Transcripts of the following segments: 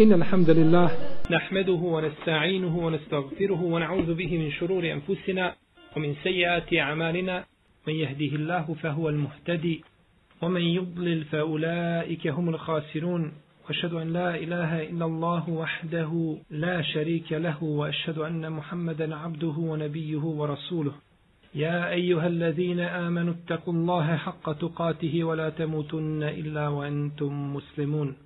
إن الحمد لله نحمده ونستعينه ونستغفره ونعوذ به من شرور أنفسنا ومن سيئات أعمالنا. من يهده الله فهو المهتدي ومن يضلل فأولئك هم الخاسرون. وأشهد أن لا إله إلا الله وحده لا شريك له وأشهد أن محمدا عبده ونبيه ورسوله. يا أيها الذين آمنوا اتقوا الله حق تقاته ولا تموتن إلا وأنتم مسلمون.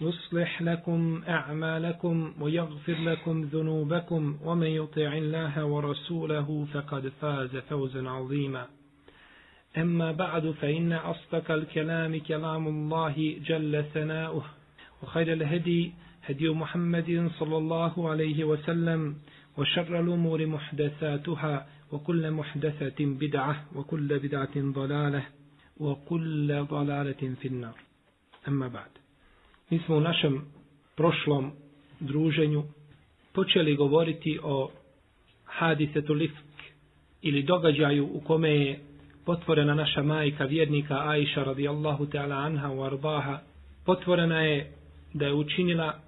يصلح لكم أعمالكم ويغفر لكم ذنوبكم ومن يطع الله ورسوله فقد فاز فوزا عظيما. أما بعد فإن أصدق الكلام كلام الله جل ثناؤه وخير الهدي هدي محمد صلى الله عليه وسلم وشر الأمور محدثاتها وكل محدثة بدعة وكل بدعة ضلالة وكل ضلالة في النار. أما بعد. Mi smo u našem prošlom druženju počeli govoriti o hadisetu lifk ili događaju u kome je potvorena naša majka vjernika Aisha radijallahu ta'ala anha u arbaha. Potvorena je da je učinila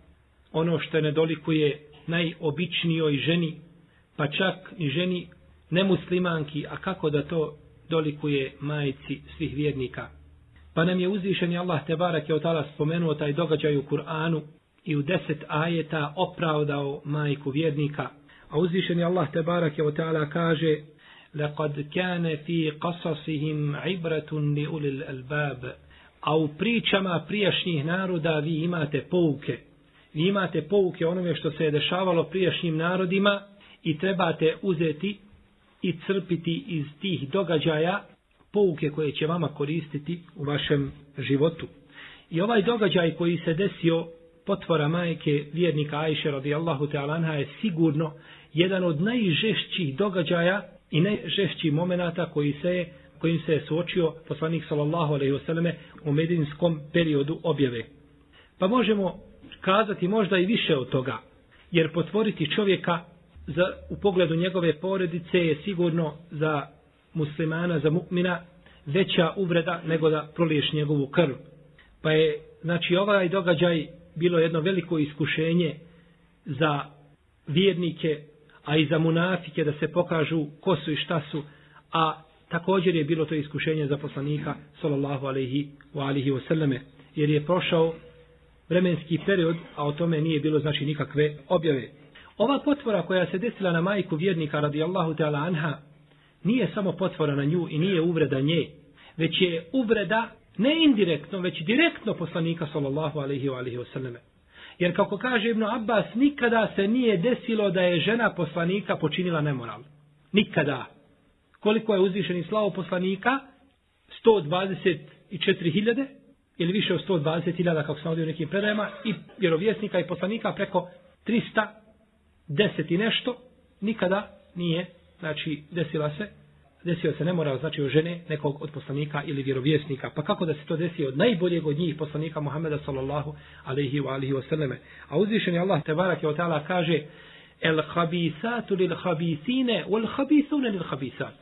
ono što ne dolikuje najobičnijoj ženi, pa čak i ženi nemuslimanki, a kako da to dolikuje majici svih vjernika. Pa nam je uzvišeni Allah te barak je otala spomenuo taj događaj u Kur'anu i u deset ajeta opravdao majku vjernika. A uzvišeni Allah te barak je otala kaže لَقَدْ كَانَ فِي قَصَصِهِمْ عِبْرَةٌ لِعُلِ الْأَلْبَابِ A u pričama prijašnjih naroda vi imate pouke. Vi imate pouke onome što se je dešavalo prijašnjim narodima i trebate uzeti i crpiti iz tih događaja pouke koje će vama koristiti u vašem životu. I ovaj događaj koji se desio potvora majke vjernika Ajše radijallahu ta'alanha je sigurno jedan od najžešćih događaja i najžešćih momenata koji se je kojim se je suočio poslanik sallallahu alejhi ve selleme u medinskom periodu objave. Pa možemo kazati možda i više od toga, jer potvoriti čovjeka za, u pogledu njegove porodice je sigurno za muslimana, za mu'mina, veća uvreda nego da proliješ njegovu krv. Pa je, znači, ovaj događaj bilo jedno veliko iskušenje za vjernike, a i za munafike da se pokažu ko su i šta su, a također je bilo to iskušenje za poslanika, sallallahu alaihi wa alihi wasallame, jer je prošao vremenski period, a o tome nije bilo znači nikakve objave. Ova potvora koja se desila na majku vjernika radijallahu ta'ala anha, nije samo potvora na nju i nije uvreda nje, već je uvreda ne indirektno, već direktno poslanika sallallahu alaihi wa alaihi wasallam. Jer kako kaže Ibn Abbas, nikada se nije desilo da je žena poslanika počinila nemoral. Nikada. Koliko je uzvišeni slavo poslanika? 124.000 ili više od 120.000 kako sam ovdje u nekim predajama i vjerovjesnika i poslanika preko 310 i nešto nikada nije znači desila se desio se ne mora znači o žene nekog od poslanika ili vjerovjesnika. Pa kako da se to desi od najboljeg od njih poslanika Muhameda sallallahu alejhi ve alihi wa sallame. a uzvišeni Allah te barak ve taala kaže el khabisatu lil khabisine wal habisune lil khabisat.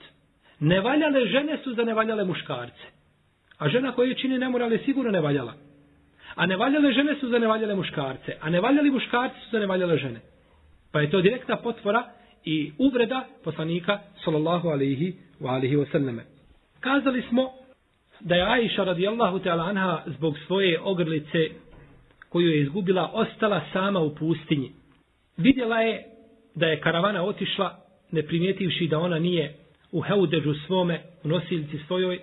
Nevaljale žene su za nevaljale muškarce. A žena koja čini nemorale sigurno nevaljala. a nevaljale žene su za nevaljale muškarce. A nevaljali muškarci su za nevaljale žene. Pa je to direktna potvora i uvreda poslanika sallallahu alaihi wa alihi wa sallame. Kazali smo da je Aisha radijallahu ta'ala anha zbog svoje ogrlice koju je izgubila ostala sama u pustinji. Vidjela je da je karavana otišla ne primijetivši da ona nije u heudežu svome, u nosilci svojoj,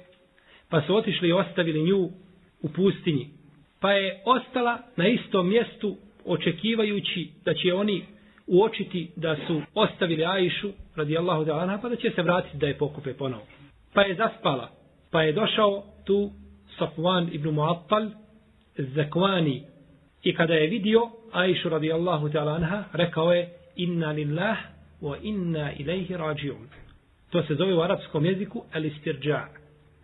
pa su otišli i ostavili nju u pustinji. Pa je ostala na istom mjestu očekivajući da će oni uočiti da su ostavili Ajšu radijallahu da anha pa da će se vratiti da je pokupe ponovo. Pa je zaspala. Pa je došao tu Safwan ibn Mu'attal Zakvani i kada je vidio Ajšu radijallahu ta'ala anha rekao je inna lillah wa inna ilaihi rađiun. To se zove u arapskom jeziku al-istirđa.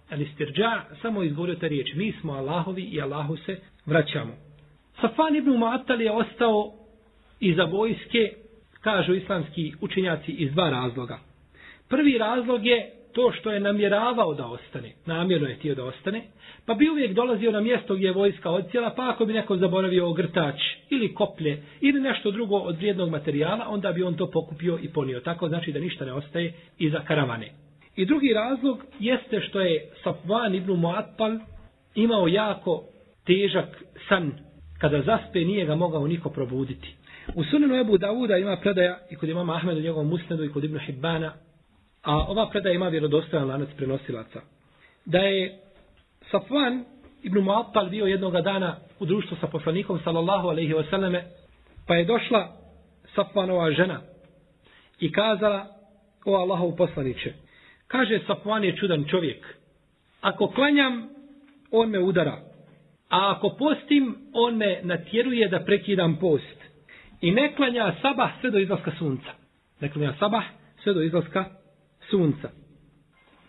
Al-istirđa samo izgovorio ta riječ. Mi smo Allahovi i Allahu se vraćamo. Safan ibn Mu'attal je ostao i za vojske, kažu islamski učenjaci, iz dva razloga. Prvi razlog je to što je namjeravao da ostane, namjerno je htio da ostane, pa bi uvijek dolazio na mjesto gdje je vojska odcijela, pa ako bi neko zaboravio ogrtač ili koplje ili nešto drugo od vrijednog materijala, onda bi on to pokupio i ponio. Tako znači da ništa ne ostaje iza karavane. I drugi razlog jeste što je Safvan ibn Muatpal imao jako težak san. Kada zaspe nije ga mogao niko probuditi. U sunanu Ebu Davuda ima predaja i kod imama Ahmeda njegovom musnedu i kod Ibn Hibbana A ova predaja ima vjerodostojan lanac prenosilaca. Da je Safvan ibn Muattal bio jednoga dana u društvu sa poslanikom sallallahu alaihi wasallame, pa je došla Safvanova žena i kazala o Allahov poslaniće. Kaže Safvan je čudan čovjek. Ako klanjam, on me udara. A ako postim, on me natjeruje da prekidam post. I ne klanja sabah sve do izlaska sunca. Ne klanja sabah sve do izlaska sunca.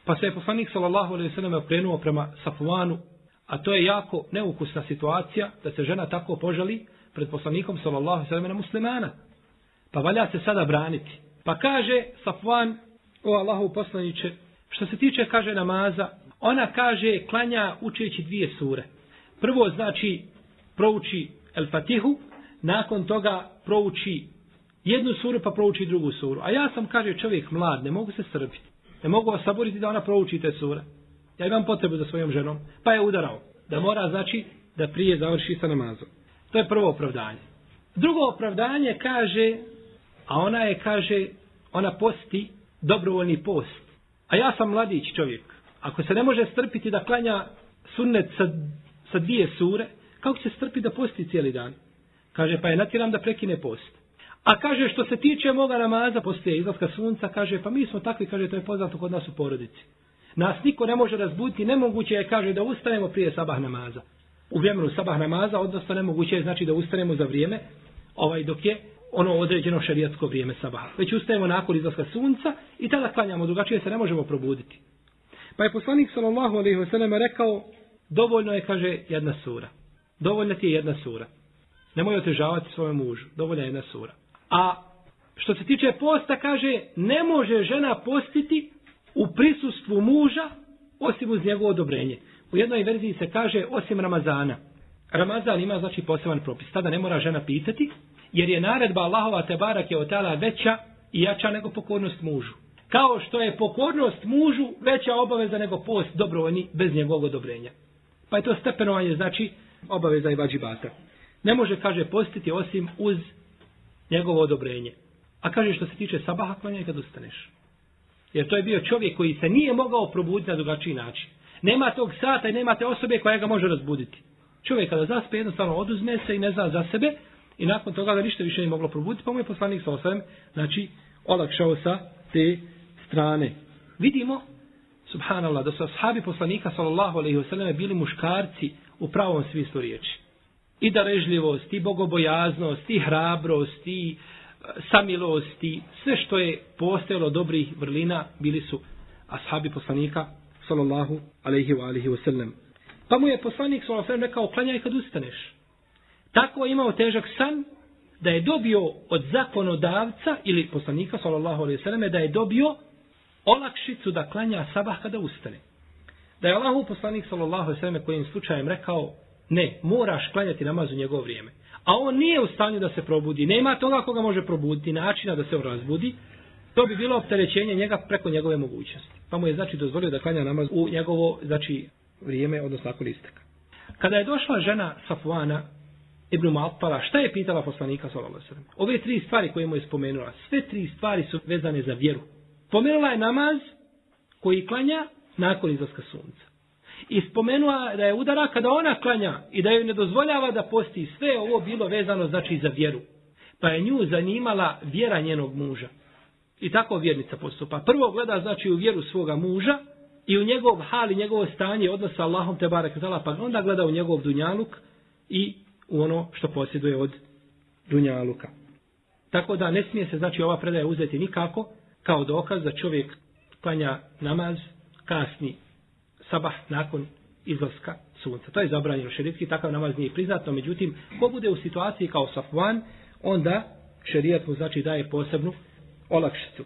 Pa se je poslanik sallallahu alejhi ve sellem okrenuo prema Safvanu, a to je jako neukusna situacija da se žena tako požali pred poslanikom sallallahu alejhi ve sellem muslimana. Pa valja se sada braniti. Pa kaže Safvan o Allahu poslanice, što se tiče kaže namaza, ona kaže klanja učeći dvije sure. Prvo znači prouči El Fatihu, nakon toga prouči jednu suru pa prouči drugu suru. A ja sam, kaže čovjek mlad, ne mogu se strpiti. Ne mogu vas saboriti da ona prouči te sure. Ja imam potrebu za svojom ženom. Pa je udarao. Da mora, znači, da prije završi sa namazom. To je prvo opravdanje. Drugo opravdanje kaže, a ona je, kaže, ona posti dobrovoljni post. A ja sam mladić čovjek. Ako se ne može strpiti da klanja sunnet sa, sa dvije sure, kako će se strpiti da posti cijeli dan? Kaže, pa je natjeram da prekine post. A kaže što se tiče moga namaza poslije izlaska sunca, kaže pa mi smo takvi, kaže to je poznato kod nas u porodici. Nas niko ne može razbuditi, nemoguće je, kaže, da ustajemo prije sabah namaza. U vremenu sabah namaza, odnosno nemoguće je, znači da ustanemo za vrijeme, ovaj dok je ono određeno šarijatsko vrijeme sabaha. Već ustajemo nakon izlaska sunca i tada klanjamo, drugačije se ne možemo probuditi. Pa je poslanik sallallahu alejhi ve sellem rekao, dovoljno je, kaže, jedna sura. Dovoljna ti je jedna sura. Nemoj otežavati svojem mužu. Dovoljna je jedna sura. A što se tiče posta, kaže, ne može žena postiti u prisustvu muža osim uz njegovo odobrenje. U jednoj verziji se kaže osim Ramazana. Ramazan ima znači poseban propis. Tada ne mora žena pitati, jer je naredba Allahova te barak je otala veća i jača nego pokornost mužu. Kao što je pokornost mužu veća obaveza nego post dobrovoljni bez njegovog odobrenja. Pa je to stepenovanje znači obaveza i vađibata. Ne može, kaže, postiti osim uz njegovo odobrenje. A kaže što se tiče sabaha, klanjaj kad ustaneš. Jer to je bio čovjek koji se nije mogao probuditi na drugačiji način. Nema tog sata i nema te osobe koja ga može razbuditi. Čovjek kada zaspe jednostavno oduzme se i ne zna za sebe i nakon toga ga ništa više nije moglo probuditi, pa mu je poslanik sa osvijem, znači, olakšao sa te strane. Vidimo, subhanallah, da su ashabi poslanika sallallahu alaihi wasallam bili muškarci u pravom smislu riječi i darežljivost, i bogobojaznost, i hrabrost, i e, samilost, i sve što je postojalo dobrih vrlina, bili su ashabi poslanika, sallallahu alaihi wa alihi wasallam. Pa mu je poslanik, sallallahu alaihi rekao, klanjaj kad ustaneš. Tako je imao težak san, da je dobio od zakonodavca, ili poslanika, sallallahu alaihi wasallam, da je dobio olakšicu da klanja sabah kada ustane. Da je Allahu poslanik, sallallahu alaihi wasallam, kojim slučajem rekao, Ne, moraš klanjati namaz u njegovo vrijeme. A on nije u stanju da se probudi. Nema toga koga može probuditi, načina da se on razbudi. To bi bilo opterećenje njega preko njegove mogućnosti. Pa mu je znači dozvolio da klanja namaz u njegovo znači, vrijeme, odnosno nakon isteka. Kada je došla žena Safuana Ibn Malpala, šta je pitala poslanika sallallahu Ove tri stvari koje mu je spomenula, sve tri stvari su vezane za vjeru. Pomenula je namaz koji klanja nakon izlaska sunca i spomenula da je udara kada ona klanja i da joj ne dozvoljava da posti sve ovo bilo vezano znači za vjeru. Pa je nju zanimala vjera njenog muža. I tako vjernica postupa. Prvo gleda znači u vjeru svoga muža i u njegov hal i njegovo stanje odnos sa Allahom te barek zala, pa onda gleda u njegov dunjaluk i u ono što posjeduje od dunjaluka. Tako da ne smije se, znači, ova predaja uzeti nikako kao dokaz da čovjek klanja namaz kasni sabah nakon izlaska sunca. To je zabranjeno šerijatski, takav namaz nije priznatno, međutim, ko bude u situaciji kao Safvan, onda šerijat mu znači daje posebnu olakšicu.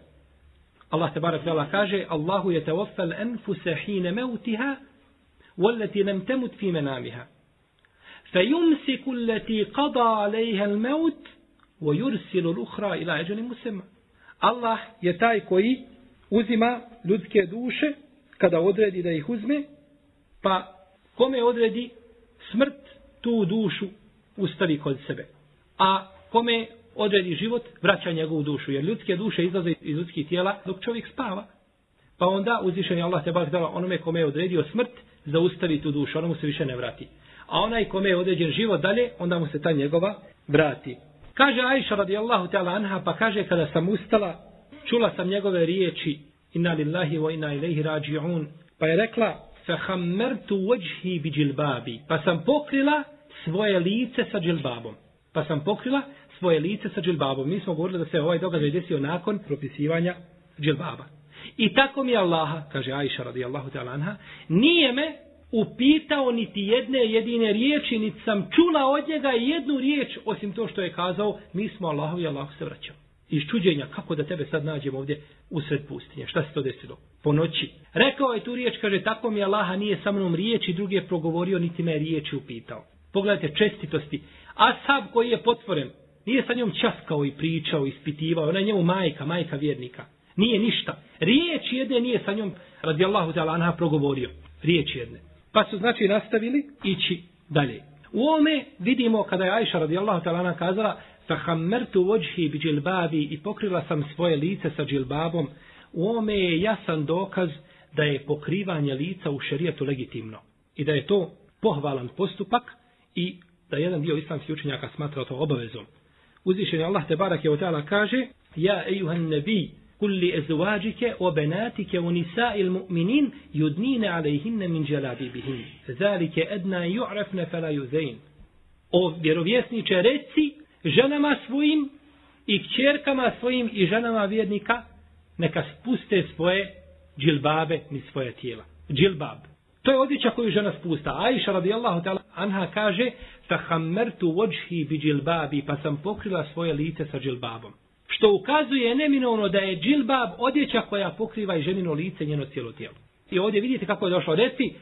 Allah te barak dala kaže Allahu je teofel enfuse hine meutiha wallati lam temut fi menamiha فيمسك التي قضى عليها الموت ويرسل الأخرى إلى أجل مسمى Allah je taj koji uzima ljudske duše kada odredi da ih uzme, pa kome odredi smrt, tu dušu ustavi kod sebe. A kome odredi život, vraća njegovu dušu. Jer ljudske duše izlaze iz ljudskih tijela dok čovjek spava. Pa onda uzvišen je Allah te bak dala onome kome je odredio smrt, zaustavi tu dušu, ono mu se više ne vrati. A onaj kome je određen život dalje, onda mu se ta njegova vrati. Kaže Aisha radijallahu ta'ala anha, pa kaže kada sam ustala, čula sam njegove riječi, inna lillahi wa inna ilaihi rađi'un, pa je rekla, fahammertu wajhi bi džilbabi, pa sam pokrila svoje lice sa džilbabom. Pa sam pokrila svoje lice sa džilbabom. Mi smo govorili da se ovaj događaj desio nakon propisivanja džilbaba. I tako mi Allaha, kaže Aisha radijallahu ta'ala anha, nije me upitao niti jedne jedine riječi, niti sam čula od njega jednu riječ, osim to što je kazao, mi smo Allahovi i Allah se vraćao. Iz čuđenja, kako da tebe sad nađem ovdje u pustinje, šta se to desilo? Po noći. Rekao je tu riječ, kaže, tako mi Allaha nije sa mnom riječi, drugi je progovorio, niti me riječi upitao. Pogledajte čestitosti. Ashab koji je potvoren, nije sa njom časkao i pričao, ispitivao, ona je njemu majka, majka vjernika. Nije ništa. Riječ jedne nije sa njom, radijallahu ta'ala, anha progovorio. Riječ jedne. Pa su znači nastavili ići dalje. U ome vidimo kada je Ajša radijallahu ta'ala kazala fahammertu vođhi bi džilbabi i pokrila sam svoje lice sa džilbabom. U ome je jasan dokaz da je pokrivanje lica u šerijetu legitimno. I da je to pohvalan postupak i da jedan dio islamskih učenjaka smatra to obavezom. Uzvišen Allah te barak je ta'ala kaže Ja ejuhan nebi kulli ezvađike o benatike u nisa il mu'minin judnine alejhinne min dželabi bihin. Zalike edna ju'rafne fela juzein. O vjerovjesniče reci ženama svojim i kćerkama svojim i ženama vjernika neka spuste svoje džilbabe ni svoje tijela. Džilbab. To je odjeća koju žena spusta. Aisha radijallahu ta'ala anha kaže fahammertu vođhi bi džilbabi pa sam pokrila svoje lice sa džilbabom. Što ukazuje neminovno da je džilbab odjeća koja pokriva i ženino lice njeno cijelo tijelo. I ovdje vidite kako je došlo. Reci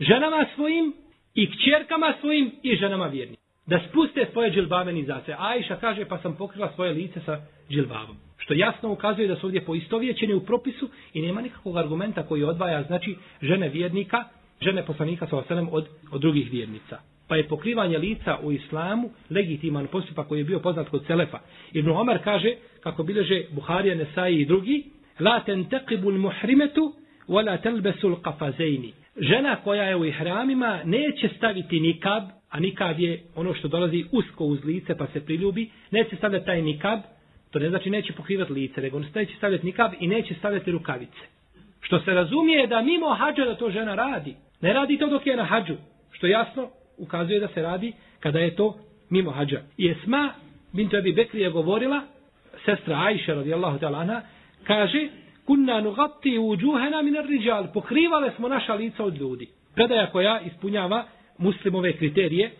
ženama svojim i kćerkama svojim i ženama vjernim. Da spuste svoje džilbabe nizace. Ajša kaže pa sam pokrila svoje lice sa džilbabom. Što jasno ukazuje da su ovdje poistovjećeni u propisu i nema nikakvog argumenta koji odvaja znači žene vjernika, žene poslanika sa osanem od, od drugih vjernica pa je pokrivanje lica u islamu legitiman postupak koji je bio poznat kod Selefa. Ibn Omar kaže, kako bileže Buharija, Nesai i drugi, la tentaqibul muhrimetu, wala telbesul qafazejni. Žena koja je u ihramima neće staviti nikab, a nikab je ono što dolazi usko uz lice pa se priljubi, neće stavljati taj nikab, to ne znači neće pokrivati lice, nego neće stavljati nikab i neće stavljati rukavice. Što se razumije da mimo hađa da to žena radi. Ne radi to dok je na hađu. Što jasno, ukazuje da se radi kada je to mimo hađa. I Esma bint Abi Bekri je govorila, sestra Ajša radijallahu ta'ala kaže, kunna nugatti uđuhena minar riđal, pokrivale smo naša lica od ljudi. Predaja koja ispunjava muslimove kriterije,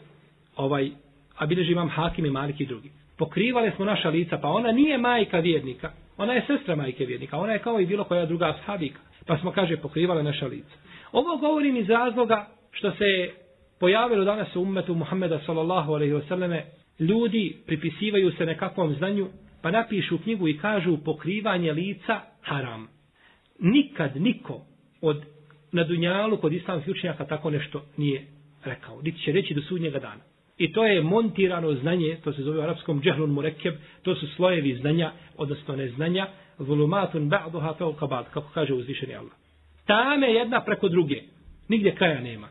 ovaj, a bileži imam hakim i malik i drugi. Pokrivale smo naša lica, pa ona nije majka vjernika, ona je sestra majke vjernika, ona je kao i bilo koja druga sahabika. Pa smo, kaže, pokrivale naša lica. Ovo govorim iz razloga što se pojavilo danas u ummetu Muhammeda sallallahu alaihi wasallame, ljudi pripisivaju se nekakvom znanju, pa napišu knjigu i kažu pokrivanje lica haram. Nikad niko od na dunjalu kod islamskih učenjaka tako nešto nije rekao. Niti će reći do sudnjega dana. I to je montirano znanje, to se zove u arapskom džehlun murekeb, to su slojevi znanja, odnosno neznanja, volumatun ba'duha fauka ba'd, kako kaže uzvišeni Allah. Tame jedna preko druge. Nigdje kraja nema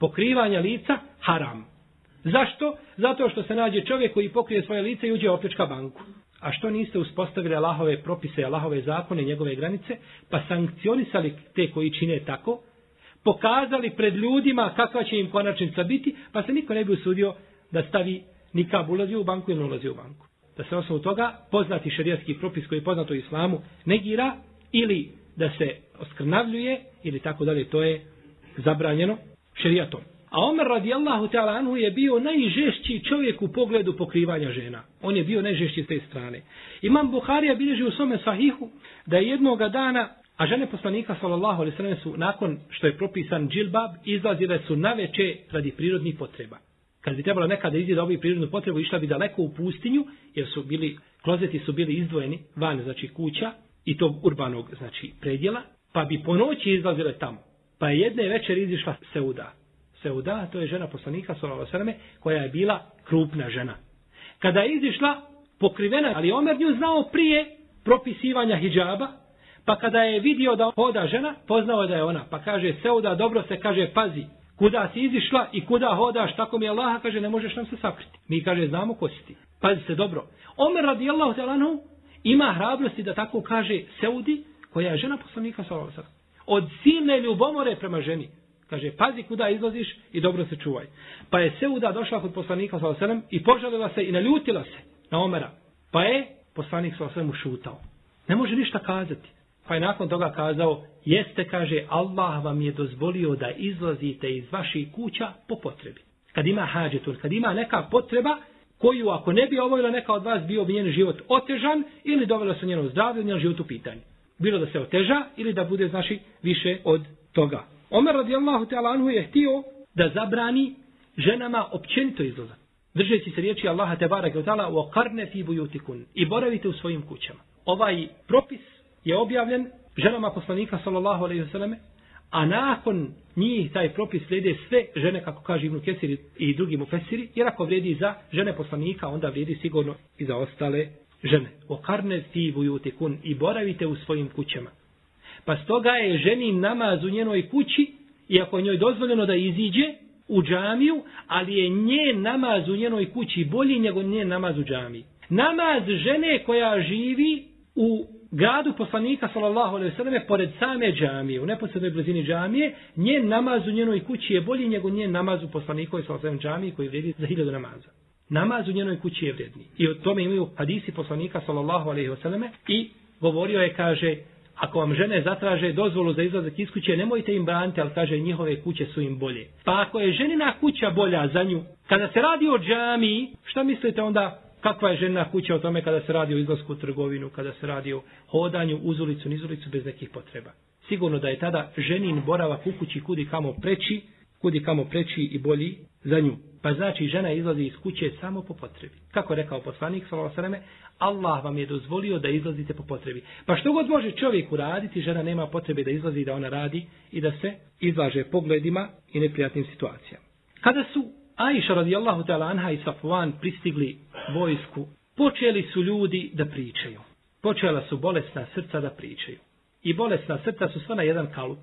pokrivanja lica haram. Zašto? Zato što se nađe čovjek koji pokrije svoje lice i uđe u opljačka banku. A što niste uspostavili Allahove propise, Allahove zakone, njegove granice, pa sankcionisali te koji čine tako, pokazali pred ljudima kakva će im konačnica biti, pa se niko ne bi usudio da stavi nikab ulazi u banku ili ulazi u banku. da se osnovu toga poznati šerijatski propis koji je poznat u islamu negira ili da se oskrnavljuje ili tako dalje, to je zabranjeno šerijatom. A Omer radijallahu ta'ala anhu je bio najžešći čovjek u pogledu pokrivanja žena. On je bio najžešći s te strane. Imam Buharija bilježi u svome sahihu da je jednoga dana, a žene poslanika sallallahu alaihi sallam su nakon što je propisan džilbab, izlazile su na veče radi prirodnih potreba. Kad bi trebalo nekada izići da obavi prirodnu potrebu, išla bi daleko u pustinju, jer su bili, klozeti su bili izdvojeni van, znači kuća, i tog urbanog, znači, predjela, pa bi po noći izlazile tamo. Pa je jedne večer izišla Seuda. Seuda, to je žena poslanika, sallallahu koja je bila krupna žena. Kada je izišla, pokrivena, ali Omer nju znao prije propisivanja hijjaba, pa kada je vidio da hoda žena, poznao da je ona. Pa kaže, Seuda, dobro se kaže, pazi, kuda si izišla i kuda hodaš, tako mi je Allah, kaže, ne možeš nam se sakriti. Mi kaže, znamo ko si ti. Pazi se dobro. Omer radijallahu ta'lanu ima hrabrosti da tako kaže Seudi, koja je žena poslanika sallallahu Od silne ljubomore prema ženi. Kaže, pazi kuda izlaziš i dobro se čuvaj. Pa je Seuda došla kod poslanika sallallahu i požalila se i naljutila se na Omera. Pa je poslanik sallallahu ušutao. Ne može ništa kazati. Pa je nakon toga kazao, jeste, kaže, Allah vam je dozvolio da izlazite iz vaših kuća po potrebi. Kad ima hađetul, kad ima neka potreba, koju ako ne bi obavila neka od vas, bio bi njen život otežan ili dovelo se njeno zdravlje, njen život u pitanju. Bilo da se oteža ili da bude, znači, više od toga. Omer radijallahu ta'ala anhu je htio da zabrani ženama općenito izlazak. Držeći se riječi Allaha te barake od ta'ala u karne fi bujutikun i boravite u svojim kućama. Ovaj propis je objavljen ženama poslanika sallallahu alejhi ve selleme, a nakon njih taj propis slijede sve žene, kako kaže Ibn Kesir i drugi mu fesiri, jer ako vredi za žene poslanika, onda vredi sigurno i za ostale žene. O karne ti vujutikun i boravite u svojim kućama. Pa stoga je ženi namaz u njenoj kući, iako je njoj dozvoljeno da iziđe u džamiju, ali je nje namaz u njenoj kući bolji nego nje namaz u džamiji. Namaz žene koja živi u gradu poslanika sallallahu alejhi ve selleme pored same džamije, u neposrednoj blizini džamije, njen namaz u njenoj kući je bolji nego njen namaz u poslanikovoj sallallahu alejhi džamiji koji vrijedi za hiljadu namaza. Namaz u njenoj kući je vrijedni. I o tome imaju hadisi poslanika sallallahu alejhi ve selleme i govorio je kaže Ako vam žene zatraže dozvolu za izlazak iz kuće, nemojte im braniti, ali kaže njihove kuće su im bolje. Pa ako je ženina kuća bolja za nju, kada se radi o džamiji, šta mislite onda kakva je žena kuća o tome kada se radi o izlasku u trgovinu, kada se radi o hodanju uz ulicu, niz ulicu bez nekih potreba. Sigurno da je tada ženin boravak u kući kudi kamo preći, kudi kamo preći i bolji za nju. Pa znači žena izlazi iz kuće samo po potrebi. Kako rekao poslanik s.a.v. Allah vam je dozvolio da izlazite po potrebi. Pa što god može čovjek uraditi, žena nema potrebe da izlazi da ona radi i da se izlaže pogledima i neprijatnim situacijama. Kada su Aisha radijallahu ta'ala anha i Safwan pristigli vojsku, počeli su ljudi da pričaju. Počela su bolesna srca da pričaju. I bolesna srca su sva na jedan kalup.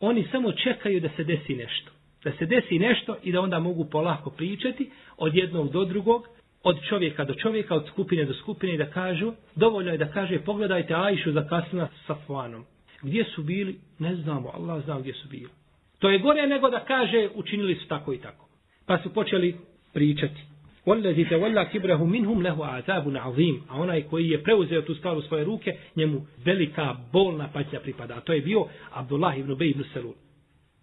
Oni samo čekaju da se desi nešto. Da se desi nešto i da onda mogu polako pričati od jednog do drugog, od čovjeka do čovjeka, od skupine do skupine i da kažu, dovoljno je da kaže, pogledajte Aishu za sa s Safwanom. Gdje su bili? Ne znamo, Allah zna gdje su bili. To je gore nego da kaže, učinili su tako i tako. Pa su počeli pričati. Wallazi tawalla kibrahu minhum lahu azabun azim. A onaj koji je preuzeo tu stvar u svoje ruke, njemu velika bolna patnja pripada. A to je bio Abdullah ibn Ubay ibn Salul.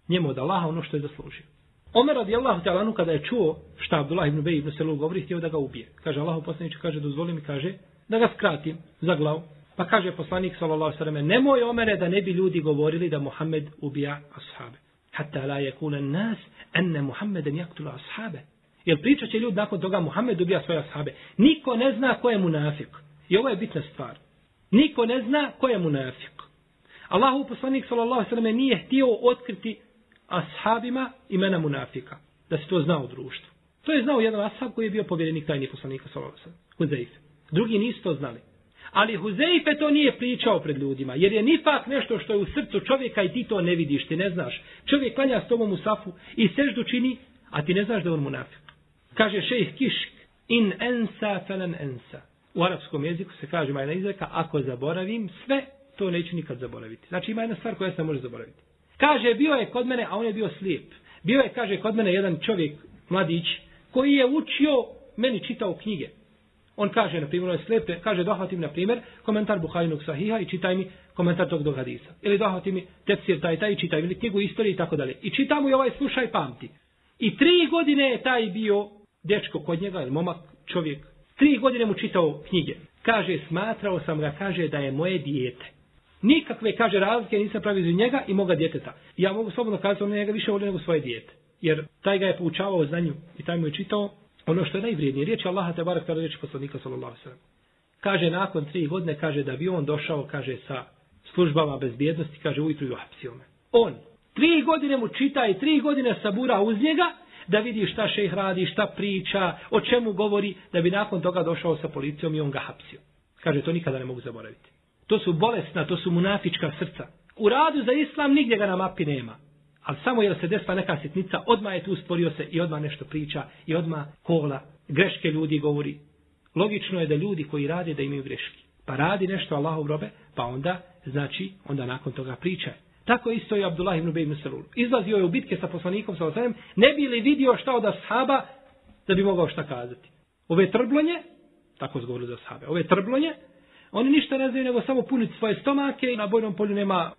Njemu od Allaha ono što je zaslužio. Omer radijallahu ta'ala kada je čuo šta Abdullah ibn Ubay ibn Salul govori, htio da ga ubije. Kaže Allahu poslaniku kaže dozvoli mi kaže da ga skratim za glavu. Pa kaže poslanik sallallahu alejhi ve selleme nemoj Omere da ne bi ljudi govorili da Muhammed ubija ashabe. Hatta la yakuna an-nas anna Muhammeden yaqtulu ashabe. Jer pričat će ljudi nakon toga Muhammed ubija svoje ashabe. Niko ne zna ko je munafik. I ovo je bitna stvar. Niko ne zna ko je munafik. Allahu poslanik sallallahu sallam nije htio otkriti ashabima imena munafika. Da se to zna u društvu. To je znao jedan ashab koji je bio povjerenik tajni poslanika sallallahu sallam. Huzeife. Drugi nisu to znali. Ali Huzeife to nije pričao pred ljudima, jer je nifak nešto što je u srcu čovjeka i ti to ne vidiš, ti ne znaš. Čovjek klanja s tobom u safu i seždu čini, a ti ne znaš da on munafik. Kaže šejh Kišk, in ensa felen ensa. U arapskom jeziku se kaže, ima jedna izreka, ako zaboravim sve, to neću nikad zaboraviti. Znači ima jedna stvar koja se može zaboraviti. Kaže, bio je kod mene, a on je bio slijep. Bio je, kaže, kod mene jedan čovjek, mladić, koji je učio, meni čitao knjige. On kaže, na primjer, on je kaže, dohvatim, na primjer, komentar Buharinog sahiha i čitaj mi komentar tog dog hadisa. Ili dohvatim mi tefsir taj, taj, i čitaj mi knjigu istorije i tako dalje. I čitam mu i ovaj slušaj pamti. I tri godine je taj bio dečko kod njega, ili momak, čovjek. Tri godine mu čitao knjige. Kaže, smatrao sam ga, kaže, da je moje dijete. Nikakve, kaže, razlike nisam pravio iz njega i moga djeteta. Ja mogu slobodno kazati, on njega više volio nego svoje dijete. Jer taj ga je poučavao znanju i taj mu je čitao ono što je najvrijednije. Riječ Allaha te barak tada riječ poslanika sallallahu sallam. Kaže, nakon tri godine, kaže, da bi on došao, kaže, sa službama bezbjednosti, kaže, ujutru i uhapsio me. On, tri godine mu čita i tri godine sabura uz njega, da vidi šta šejh radi, šta priča, o čemu govori, da bi nakon toga došao sa policijom i on ga hapsio. Kaže, to nikada ne mogu zaboraviti. To su bolesna, to su munafička srca. U radu za islam nigdje ga na mapi nema. Ali samo jer se desila neka sitnica, odma je tu stvorio se i odma nešto priča i odma kola, greške ljudi govori. Logično je da ljudi koji rade da imaju greške. Pa radi nešto Allahov robe, pa onda, znači, onda nakon toga priča. Tako isto i Abdullah ibn Ubej ibn Salul. Izlazio je u bitke sa poslanikom sa osanem, ne bi li vidio šta od ashaba da bi mogao šta kazati. Ove trblonje, tako zgovorili za ashabe, ove trblonje, oni ništa ne znaju nego samo puniti svoje stomake i na bojnom polju nema,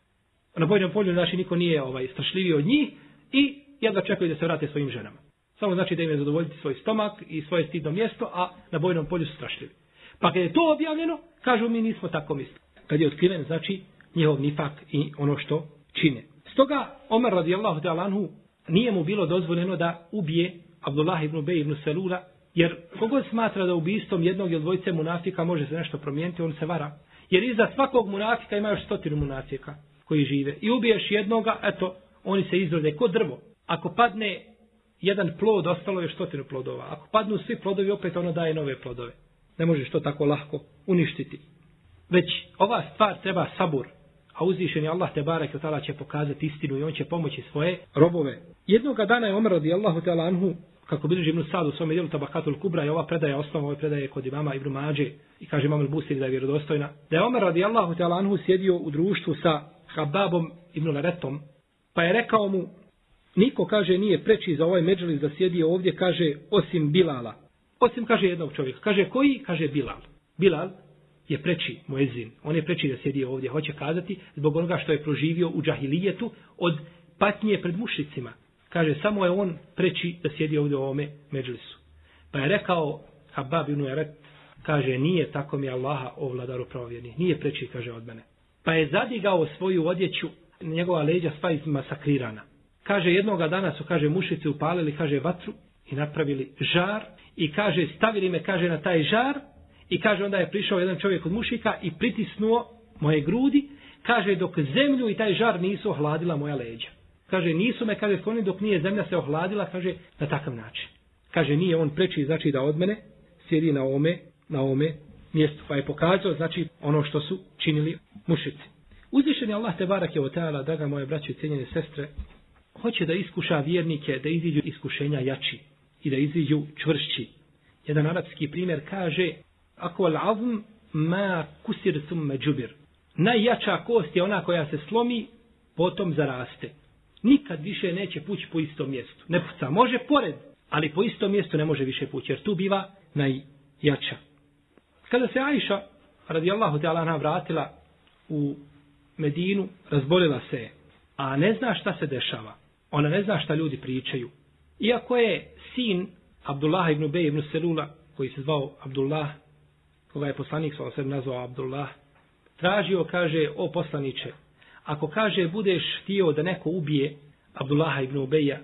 na bojnom polju znači niko nije ovaj strašljiviji od njih i jedva čekaju da se vrate svojim ženama. Samo znači da im je zadovoljiti svoj stomak i svoje stidno mjesto, a na bojnom polju su strašljivi. Pa kad je to objavljeno, kažu mi nismo tako mislili. Kad je otkriven, znači njihov nifak i ono što čine. Stoga Omer radijallahu ta'ala anhu nije mu bilo dozvoljeno da ubije Abdullah ibn Ubej ibn Selula, jer kogod smatra da ubistom jednog ili dvojice munafika može se nešto promijeniti, on se vara. Jer iza svakog munafika ima još stotinu munafika koji žive. I ubiješ jednoga, eto, oni se izrode kod drvo. Ako padne jedan plod, ostalo je stotinu plodova. Ako padnu svi plodovi, opet ono daje nove plodove. Ne možeš to tako lahko uništiti. Već ova stvar treba sabur, a je Allah te barek tala će pokazati istinu i on će pomoći svoje robove. Jednog dana je Omer radijallahu ta'ala anhu, kako bilježi Ibn Sa'd u svom dijelu Tabakatul Kubra, i ova predaja osnova, ova predaja kod imama Ibn Mađe, i kaže imam Al-Busir da je vjerodostojna, da je Omer radijallahu ta'ala anhu sjedio u društvu sa Hababom Ibn Laretom, pa je rekao mu, niko kaže nije preči za ovaj međalis da sjedi ovdje, kaže, osim Bilala. Osim, kaže, jednog čovjeka. Kaže, koji? Kaže, Bilal. Bilal, je preči muezin. On je preči da sjedi ovdje. Hoće kazati zbog onoga što je proživio u džahilijetu od patnje pred mušicima. Kaže, samo je on preči da sjedi ovdje u ovome međlisu. Pa je rekao Habab ibn Eret, kaže, nije tako mi Allaha o vladaru pravovjerni. Nije preči, kaže, od mene. Pa je zadigao svoju odjeću, njegova leđa sva izmasakrirana. Kaže, jednoga dana su, kaže, mušice upalili, kaže, vatru i napravili žar i kaže, stavili me, kaže, na taj žar I kaže onda je prišao jedan čovjek od mušika i pritisnuo moje grudi. Kaže dok zemlju i taj žar nisu ohladila moja leđa. Kaže nisu me, kaže skloni dok nije zemlja se ohladila, kaže na takav način. Kaže nije on preči znači da od mene sjedi na ome, na ome mjestu. Pa je pokazao znači ono što su činili mušici. Uzvišen je Allah te barak o oteala, draga moje braće i cijenjene sestre, hoće da iskuša vjernike, da iziđu iskušenja jači i da iziđu čvršći. Jedan arapski primjer kaže, ako al azm ma kusir thumme džubir. Najjača kost je ona koja se slomi, potom zaraste. Nikad više neće pući po istom mjestu. Ne puca, može pored, ali po istom mjestu ne može više pući, jer tu biva najjača. Kada se Ajša, radijallahu ta'ala ona vratila u Medinu, razbolila se a ne zna šta se dešava. Ona ne zna šta ljudi pričaju. Iako je sin Abdullah ibn Bej ibn Selula, koji se zvao Abdullah koga je poslanik sa osem nazvao Abdullah, tražio, kaže, o poslaniće, ako kaže, budeš htio da neko ubije Abdullaha ibn Ubeja,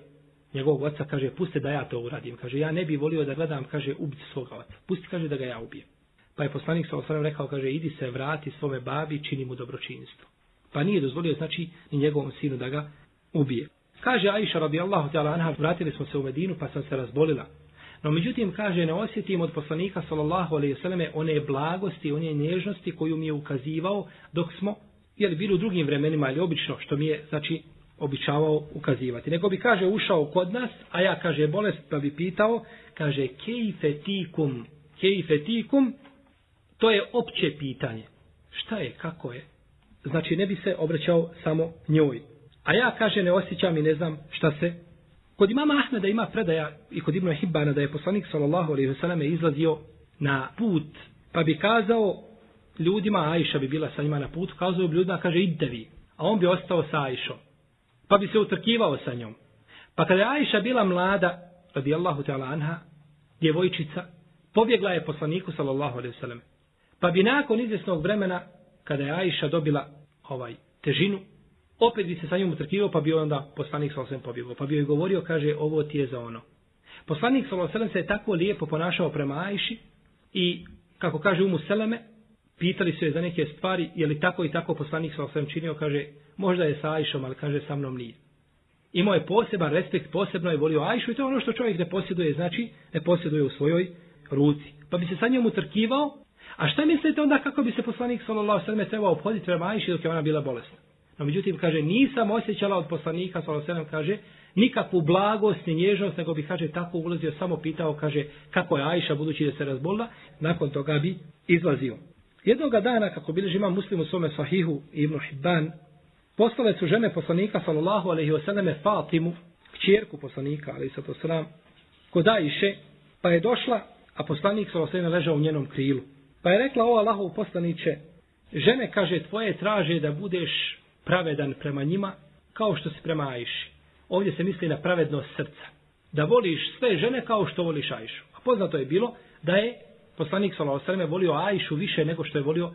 njegovog oca, kaže, puste da ja to uradim. Kaže, ja ne bi volio da gledam, kaže, ubiti svoga oca. Pusti, kaže, da ga ja ubijem. Pa je poslanik sa osam rekao, kaže, idi se, vrati svome babi, čini mu dobročinstvo. Pa nije dozvolio, znači, ni njegovom sinu da ga ubije. Kaže Aisha radijallahu ta'ala anha, vratili smo se u Medinu, pa sam se razbolila. No međutim, kaže, ne osjetim od poslanika sallallahu alaihi sallame one blagosti, one nježnosti koju mi je ukazivao dok smo, jer bili u drugim vremenima ili obično, što mi je, znači, običavao ukazivati. Nego bi, kaže, ušao kod nas, a ja, kaže, bolest, pa bi pitao, kaže, kejfe tikum, kejfe tikum, to je opće pitanje. Šta je, kako je? Znači, ne bi se obraćao samo njoj. A ja, kaže, ne osjećam i ne znam šta se Kod imama Ahmeda ima predaja i kod Ibnu Hibbana da je poslanik sallallahu alaihi wasallam izlazio na put, pa bi kazao ljudima, Ajša bi bila sa njima na putu, kazao bi ljudima, kaže, idite vi. A on bi ostao sa Ajšom. Pa bi se utrkivao sa njom. Pa kada je Ajša bila mlada, radijallahu ta'ala anha, djevojčica, pobjegla je poslaniku, sallallahu alaihi selleme. Pa bi nakon izvjesnog vremena, kada je Ajša dobila ovaj težinu, opet bi se sa njom utrkivao, pa bi onda poslanik sa alaihi pobjegao. Pa bi joj govorio, kaže, ovo ti je za ono. Poslanik sallallahu se je tako lijepo ponašao prema Ajši i, kako kaže Umu Seleme, pitali su je za neke stvari, je li tako i tako poslanik sallallahu alaihi činio, kaže, možda je sa Ajšom, ali kaže, sa mnom nije. Imao je poseban respekt, posebno je volio Ajšu i to je ono što čovjek ne posjeduje, znači ne posjeduje u svojoj ruci. Pa bi se sa njom utrkivao, a šta mislite onda kako bi se poslanik sallallahu alejhi ve sellem trebao obhoditi prema Ajši dok je ona bila bolesna? No međutim kaže nisam osjećala od poslanika sallallahu alejhi ve kaže nikakvu blagost ni nježnost, nego bi kaže tako ulazio samo pitao kaže kako je Ajša budući da se razbolila, nakon toga bi izlazio. Jednoga dana kako bilježi imam muslim u svome sahihu Ibn Hibban, poslale su žene poslanika sallallahu alejhi ve selleme Fatimu, kćerku poslanika alejhi salatu selam, kod Ajše, pa je došla, a poslanik sallallahu alejhi ležao u njenom krilu. Pa je rekla o Allahov poslaniće, žene kaže tvoje traže da budeš pravedan prema njima kao što si prema Ajši. Ovdje se misli na pravednost srca. Da voliš sve žene kao što voliš Ajšu. A poznato je bilo da je poslanik sallallahu alejhi ve volio Ajšu više nego što je volio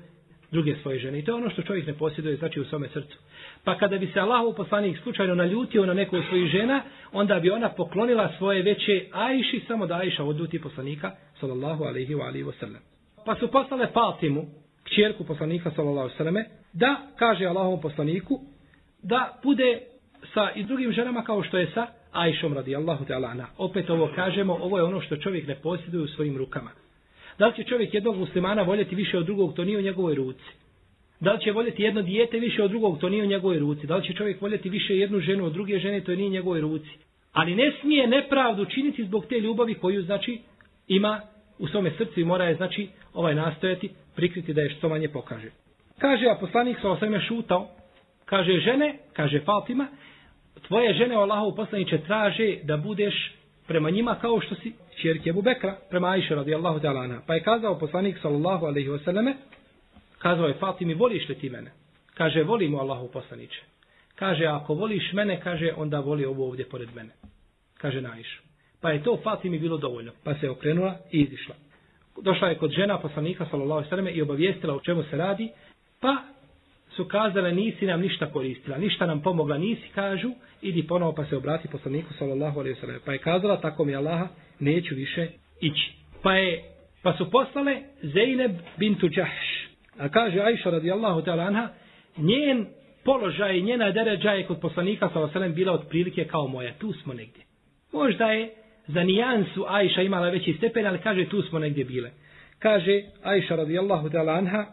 druge svoje žene. I to je ono što čovjek ne posjeduje, znači u svome srcu. Pa kada bi se Allahu poslanik slučajno naljutio na neku od svojih žena, onda bi ona poklonila svoje veće Ajši samo da Ajša odljuti poslanika, sallallahu alaihi wa alihi wa sallam. Pa su poslale Fatimu, kćerku poslanika, sallallahu alejhi da kaže Allahovom poslaniku, da bude sa i drugim ženama kao što je sa Ajšom radijallahu ta'ala ana. Opet ovo kažemo, ovo je ono što čovjek ne posjeduje u svojim rukama. Da li će čovjek jednog muslimana voljeti više od drugog, to nije u njegovoj ruci. Da li će voljeti jedno dijete više od drugog, to nije u njegovoj ruci. Da li će čovjek voljeti više jednu ženu od druge žene, to nije u njegovoj ruci. Ali ne smije nepravdu činiti zbog te ljubavi koju, znači, ima u svome srcu i mora je, znači, ovaj nastojati prikriti da je što manje pokaže. Kaže, a poslanik sa osvrme šutao, kaže žene, kaže Fatima, tvoje žene Allahov poslaniće traže da budeš prema njima kao što si čerke Abu Bekra, prema Aisha radijallahu ta'ala anha. Pa je kazao poslanik sallallahu alaihi wasallame, kazao je Fatimi, voliš li ti mene? Kaže, volim u Allahu poslaniće. Kaže, ako voliš mene, kaže, onda voli ovo ovdje pored mene. Kaže na Aisha. Pa je to Fatimi bilo dovoljno. Pa se okrenula i izišla. Došla je kod žena poslanika sallallahu sallam i obavijestila o čemu se radi. Pa su kazale nisi nam ništa koristila, ništa nam pomogla nisi, kažu, idi ponovo pa se obrati poslaniku sallallahu alejhi ve. Pa je kazala tako mi Allaha, neću više ići. Pa je pa su poslale Zeyneb bintu Jahš. A kaže Ajša radijallahu ta'ala anha, njen položaj, njena deređa je kod poslanika sallallahu alejhi ve bila otprilike kao moja, tu smo negdje. Možda je za nijansu Ajša imala veći stepen, ali kaže tu smo negdje bile. Kaže Ajša radijallahu ta'ala anha,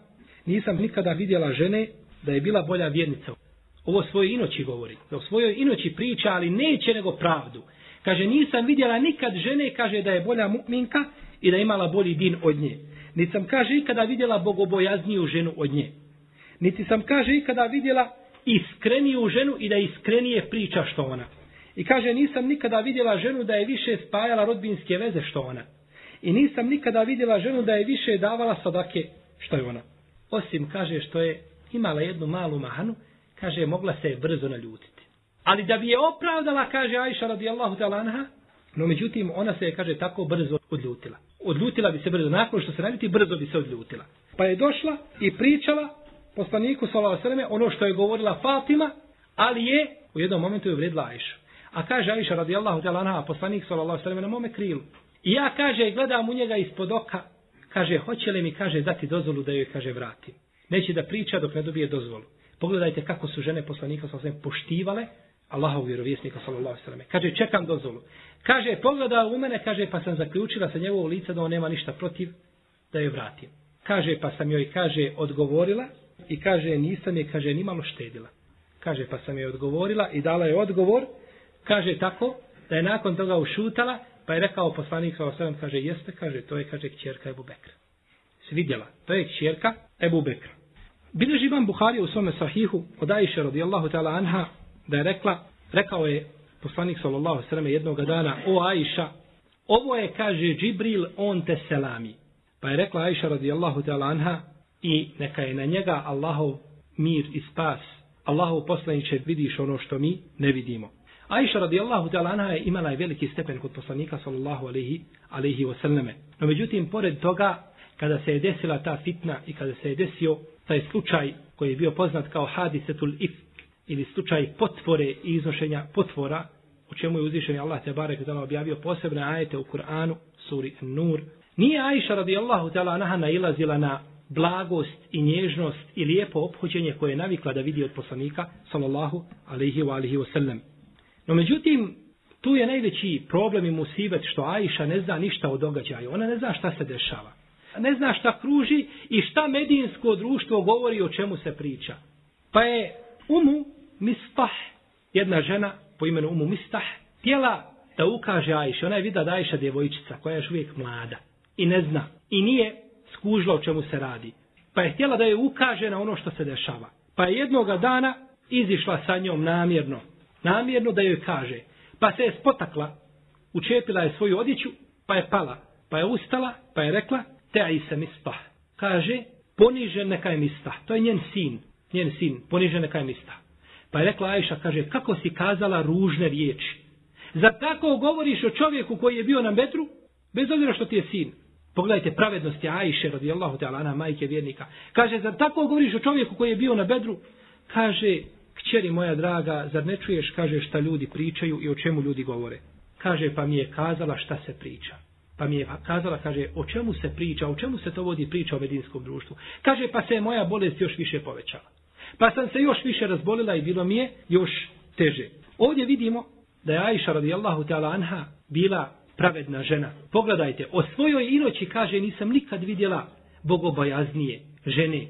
nisam nikada vidjela žene da je bila bolja vjernica. Ovo svoje inoći govori. Da o svojoj inoći priča, ali neće nego pravdu. Kaže, nisam vidjela nikad žene, kaže da je bolja mu'minka i da je imala bolji din od nje. Niti sam, kaže, ikada vidjela bogobojazniju ženu od nje. Niti sam, kaže, ikada vidjela iskreniju ženu i da iskrenije priča što ona. I kaže, nisam nikada vidjela ženu da je više spajala rodbinske veze što ona. I nisam nikada vidjela ženu da je više davala sadake što je ona. Osim, kaže, što je imala jednu malu mahanu, kaže, mogla se brzo naljutiti. Ali da bi je opravdala, kaže Ajša radijallahu ta'ala anha, no međutim, ona se je, kaže, tako brzo odljutila. Odljutila bi se brzo, nakon što se naljuti, brzo bi se odljutila. Pa je došla i pričala poslaniku sallallahu alejhi ono što je govorila Fatima, ali je u jednom momentu je uvredila Ajša. A kaže Aisha radijallahu ta'ala anha, poslanik sallallahu alejhi na mome krilu. I ja kaže gledam u njega ispod oka, kaže hoće li mi kaže dati dozvolu da joj kaže vratim neće da priča dok ne dobije dozvolu. Pogledajte kako su žene poslanika sallallahu svem poštivale Allahov vjerovjesnika sallallahu alejhi ve. Kaže čekam dozvolu. Kaže pogleda u mene, kaže pa sam zaključila sa njegovog lica da on nema ništa protiv da je vratim. Kaže pa sam joj kaže odgovorila i kaže nisam je kaže nimalo štedila. Kaže pa sam joj odgovorila i dala je odgovor. Kaže tako da je nakon toga ušutala pa je rekao poslanik sallallahu alejhi kaže jeste kaže to je kaže kćerka Ebu Bekra. Svidjela. To je kćerka Ebu Bekra. Bileži vam Buhari u svome sahihu od Aisha radijallahu ta'ala anha da je rekla, rekao je poslanik sallallahu sallam jednog dana, o Aisha, ovo je, kaže Džibril, on te selami. Pa je rekla Aisha radijallahu ta'ala anha i neka je na njega Allahov mir i spas. Allahov poslaniće vidiš ono što mi ne vidimo. Aisha radijallahu ta'ala anha je imala je veliki stepen kod poslanika sallallahu alaihi, alaihi wasallame. No međutim, pored toga, kada se je desila ta fitna i kada se je desio taj slučaj koji je bio poznat kao hadisetul if ili slučaj potvore i iznošenja potvora, u čemu je uzvišen Allah te barek da objavio posebne ajete u Kur'anu, suri Nur. Nije Aisha radijallahu ta'ala anha nailazila na blagost i nježnost i lijepo obhođenje koje je navikla da vidi od poslanika sallallahu alaihi wa alihi wasallam. No međutim, tu je najveći problem i musibet što Aisha ne zna ništa o događaju. Ona ne zna šta se dešava. Ne zna šta kruži i šta medijinsko društvo govori o čemu se priča. Pa je Umu Mistah, jedna žena po imenu Umu Mistah, tijela da ukaže Aisha. Ona je vida da Aisha djevojčica koja je još uvijek mlada i ne zna i nije skužila o čemu se radi. Pa je htjela da je ukaže na ono što se dešava. Pa je jednoga dana izišla sa njom namjerno namjerno da joj kaže. Pa se je spotakla, učepila je svoju odjeću, pa je pala. Pa je ustala, pa je rekla, te i se mispah. Kaže, ponižen neka je mistah. To je njen sin, njen sin, ponižen neka je mistah. Pa je rekla Ajša, kaže, kako si kazala ružne riječi? Za tako govoriš o čovjeku koji je bio na metru, bez obzira što ti je sin? Pogledajte pravednosti Ajše, radijallahu ta'ala, majke vjernika. Kaže, za tako govoriš o čovjeku koji je bio na bedru? Kaže, kćeri moja draga, zar ne čuješ, kaže, šta ljudi pričaju i o čemu ljudi govore? Kaže, pa mi je kazala šta se priča. Pa mi je kazala, kaže, o čemu se priča, o čemu se to vodi priča o medinskom društvu. Kaže, pa se je moja bolest još više povećala. Pa sam se još više razbolila i bilo mi je još teže. Ovdje vidimo da je Aisha radijallahu ta'ala anha bila pravedna žena. Pogledajte, o svojoj inoći kaže, nisam nikad vidjela bogobojaznije žene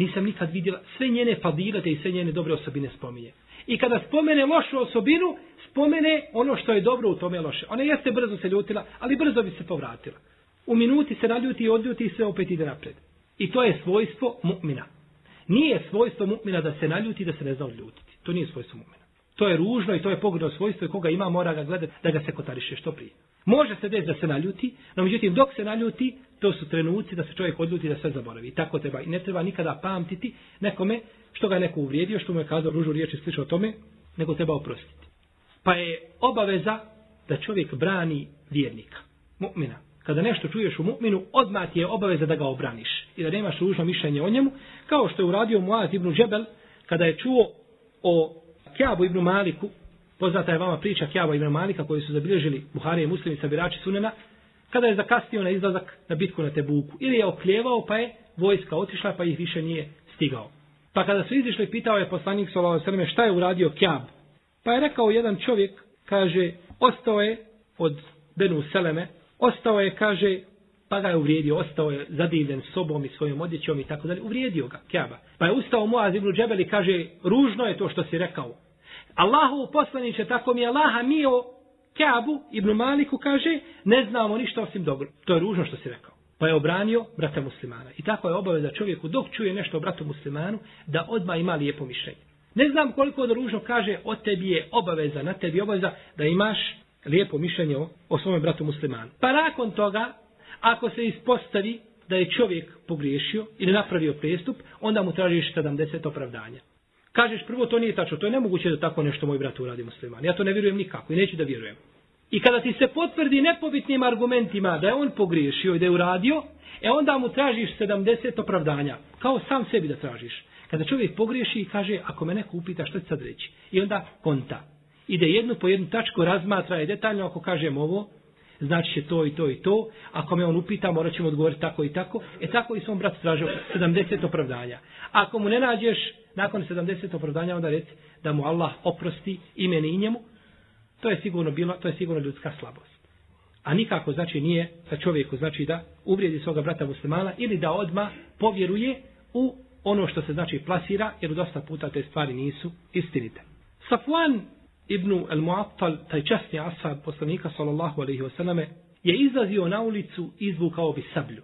nisam nikad vidjela sve njene fadilete i sve njene dobre osobine spominje. I kada spomene lošu osobinu, spomene ono što je dobro u tome loše. Ona jeste brzo se ljutila, ali brzo bi se povratila. U minuti se naljuti i odljuti i sve opet ide napred. I to je svojstvo mu'mina. Nije svojstvo mu'mina da se naljuti i da se ne zna odljutiti. To nije svojstvo mu'mina. To je ružno i to je pogledno svojstvo i koga ima mora ga gledati da ga se kotariše što prije. Može se desiti da se naljuti, no međutim dok se naljuti, to su trenuci da se čovjek odljuti da sve zaboravi. I tako treba. I ne treba nikada pamtiti nekome što ga je neko uvrijedio, što mu je kazao ružu riječi slično o tome, nego treba oprostiti. Pa je obaveza da čovjek brani vjernika, mu'mina. Kada nešto čuješ u mu'minu, odmah ti je obaveza da ga obraniš i da nemaš ružno mišljenje o njemu, kao što je uradio Muaz ibn Džebel kada je čuo o Kjabu ibn Maliku, poznata je vama priča Kjaba ibn Malika koju su zabilježili Buhari i muslimi sabirači sunena, kada je zakasnio na izlazak na bitku na Tebuku. Ili je okljevao pa je vojska otišla pa ih više nije stigao. Pa kada su izišli pitao je poslanik Salao Srme šta je uradio Kjab. Pa je rekao jedan čovjek, kaže, ostao je od Benu Seleme, ostao je, kaže, pa ga je uvrijedio, ostao je zadivljen sobom i svojom odjećom i tako dalje, uvrijedio ga, Kjaba. Pa je ustao Muaz ibn Džebel i kaže, ružno je to što si rekao. Allahu poslaniće, tako mi je Allaha mio Kjabu ibn Maliku kaže, ne znamo ništa osim dobro. To je ružno što si rekao. Pa je obranio brata muslimana. I tako je obaveza čovjeku dok čuje nešto o bratu muslimanu, da odmah ima lijepo mišljenje. Ne znam koliko da ružno kaže, od tebi je obaveza, na tebi je obaveza da imaš lijepo mišljenje o, o svome bratu muslimanu. Pa nakon toga, ako se ispostavi da je čovjek pogriješio ili napravio prestup, onda mu tražiš 70 opravdanja. Kažeš prvo to nije tačno, to je nemoguće da tako nešto moj brat uradi musliman. Ja to ne vjerujem nikako i neću da vjerujem. I kada ti se potvrdi nepobitnim argumentima da je on pogriješio i da je uradio, e onda mu tražiš 70 opravdanja. Kao sam sebi da tražiš. Kada čovjek pogriješi i kaže, ako me neko upita što će sad reći. I onda konta. Ide jednu po jednu tačku, razmatra je detaljno, ako kažem ovo, znači će to i to i to. Ako me on upita, morat ćemo odgovoriti tako i tako. E tako i svom brat tražio 70 opravdanja. Ako mu ne nađeš nakon 70 opravdanja, onda reci da mu Allah oprosti imeni i njemu. To je sigurno bilo, to je sigurno ljudska slabost. A nikako znači nije sa čovjeku znači da uvrijedi svoga brata muslimana ili da odma povjeruje u ono što se znači plasira, jer dosta puta te stvari nisu istinite. Safwan Ibnu al-Mu'attal, taj časni asab poslanika sallallahu alaihi wasallame, je izlazio na ulicu i izvukao bi sablju.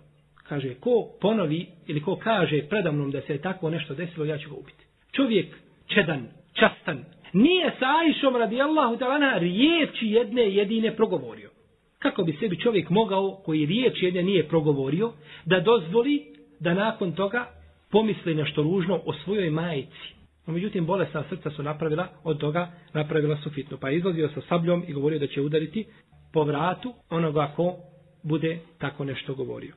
Kaže, ko ponovi ili ko kaže predamnom da se je tako nešto desilo, ja ću ga ubiti. Čovjek čedan, častan, nije sa Ajšom radijallahu talana riječi jedne jedine progovorio. Kako bi sebi čovjek mogao, koji riječ jedne nije progovorio, da dozvoli da nakon toga pomisli nešto ružno o svojoj majici. No, međutim, bolesna srca su napravila, od toga napravila su fitnu. Pa je izlazio sa sabljom i govorio da će udariti po vratu onoga ko bude tako nešto govorio.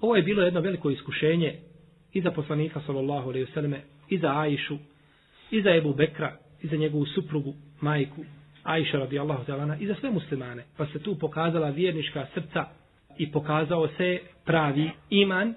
Ovo je bilo jedno veliko iskušenje i za poslanika sallallahu alejhi ve selleme i za Ajšu i za Ebu Bekra i za njegovu suprugu majku Ajša radijallahu ta'ala i za sve muslimane pa se tu pokazala vjernička srca i pokazao se pravi iman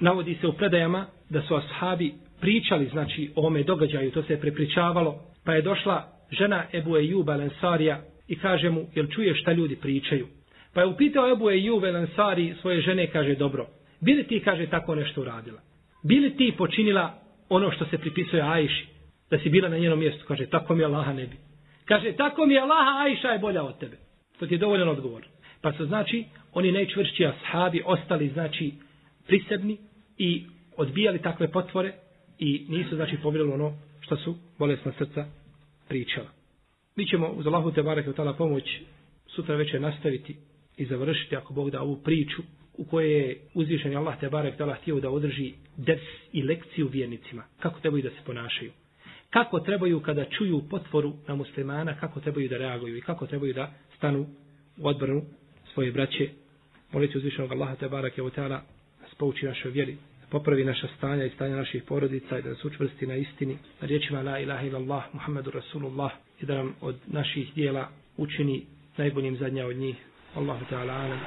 navodi se u predajama da su ashabi pričali znači o ome događaju to se je prepričavalo pa je došla žena Ebu Ejuba Lensarija i kaže mu jel čuješ šta ljudi pričaju pa je upitao Ebu Ejub Lensari svoje žene kaže dobro bili ti kaže tako nešto uradila bili ti počinila ono što se pripisuje Ajši, da si bila na njenom mjestu, kaže, tako mi Allaha ne bi. Kaže, tako mi Allaha, Ajša je bolja od tebe. To ti je dovoljan odgovor. Pa se znači, oni najčvršći ashabi ostali, znači, prisebni i odbijali takve potvore i nisu, znači, povjerili ono što su bolesna srca pričala. Mi ćemo uz Allahu te barake tala pomoć sutra večer nastaviti i završiti, ako Bog da, ovu priču u kojoj je uzvišen Allah te barek tala htio da održi ders i lekciju vjernicima. Kako trebaju da se ponašaju. Kako trebaju kada čuju potvoru na muslimana, kako trebaju da reaguju i kako trebaju da stanu u odbranu svoje braće. Molite uzvišenog Allaha te barek je tala da spouči našoj vjeri, popravi naša stanja i stanja naših porodica i da nas učvrsti na istini, na riječima la ilaha illallah, Muhammedu Rasulullah i da nam od naših dijela učini najboljim zadnja od njih. Allahu Teala alam.